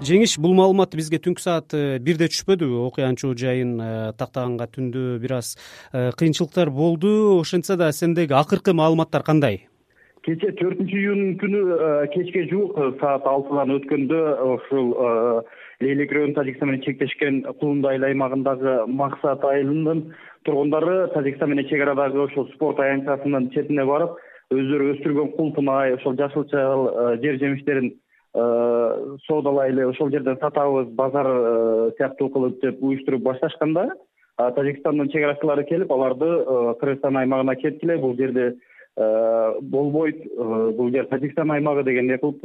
жеңиш бул маалымат бизге түнкү саат э, бирде түшпөдүбү окуянын чоо жайын э, тактаганга түндө бир аз э, кыйынчылыктар болду. Ошентсе да сендеги акыркы маалыматтар кандай? Кечээ төртүнчү июнь күнү кечке жуук саат алтыдан өткөндө ушул лейлек району тажикстан менен чектешкен кулунду айыл аймагындагы максат айылынын тургундары тажикстан менен чек арадагы ошол спорт аянтчасынын четине барып өздөрү өстүргөн кул тумай ошол жашылча жер жемиштерин Э, соодалайлы ошол жерден сатабыз базар э, сыяктуу кылып деп уюштуруп башташканда тажикстандын чек арачылары келип аларды э, кыргызстан аймагына кеткиле бул жерде болбойт. Бул жер тажикстан аймагы дегендей кылып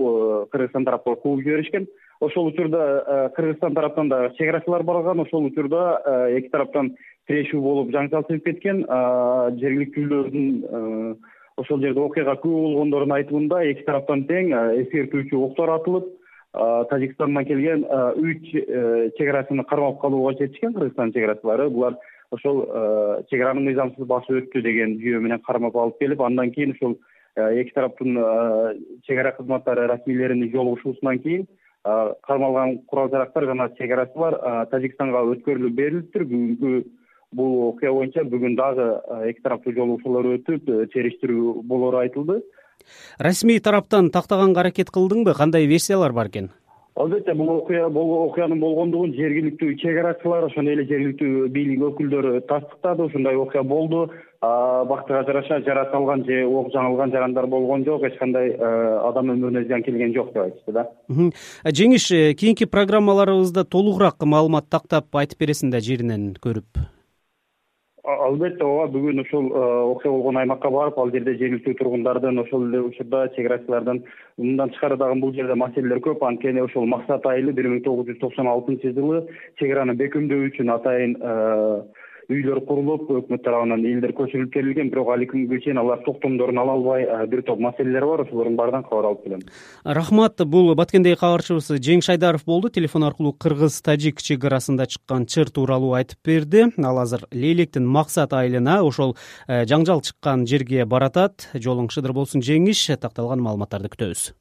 кыргызстан тарапка кууп жиберишкен. Ошол учурда кыргызстан тараптан дагы чек арачылар барган ошол учурда эки тараптан тирешүү болуп жанжал чыгып кеткен жергиликтүүлөрдүн ошол жерде окуяга күбө болгондордун айтымында эки тараптан тең эскертүүчү октор атылып тажикстандан келген үч э, чек арачыны кармап калууга жетишкен кыргызстандын чек арачылары булар ошол чек араны мыйзамсыз басып өттү деген жүйө менен кармап алып келип андан кийин ушул эки тараптын чек ара кызматтары расмийлеринин жолугушуусунан кийин кармалган курал жарактар жана чек арачылар тажикстанга өткөрүлүп берилиптир. Бүгүнкү бул окуя боюнча бүгүн дагы эки тараптуу жолугушуулар өтүп э, териштирүү болоору айтылды. Расмий тараптан тактаганга аракет кылдыңбы? Кандай версиялар бар экен? Албетте бул окуя окуянын болгондугун жергиликтүү чек арачылар ошондой эле жергиликтүү бийлик өкүлдөрү тастыктады. Ушундай окуя болду. Бактыга жараша жараат алган же ок жаңылган жарандар болгон жок эч кандай э, адам өмүрүнө зыян келген жок деп айтышты да. Жеңиш э, кийинки программаларыбызда толугураак маалымат тактап айтып бересиң да жеринен көрүп албетте ооба бүгүн ушул э, окуя болгон аймакка барып ал жерде жергиликтүү тургундардын ошол эле учурда чек арачылардын мындан тышкары дагы бул жерде маселелер көп. Анткени ошол максат айылы бир миң тогуз жүз токсон алтынчы жылы чек араны бекемдөө үчүн атайын э, үйлөр курулуп өкмөт тарабынан элдер көчүрүлүп берилген бирок али күнгө чейин алар токтомдорун ала албай бир топ маселелер бар ошолордун баарынан кабар алып келем. Рахмат бул баткендеги кабарчыбыз жеңиш айдаров болду. Телефон аркылуу кыргыз тажик чек арасында чыккан чыр тууралуу айтып берди. Ал азыр лейлектин максат айылына ошол э, жаңжал чыккан жерге баратат. Жолуң шыдыр болсун жеңиш такталган маалыматтарды күтөбүз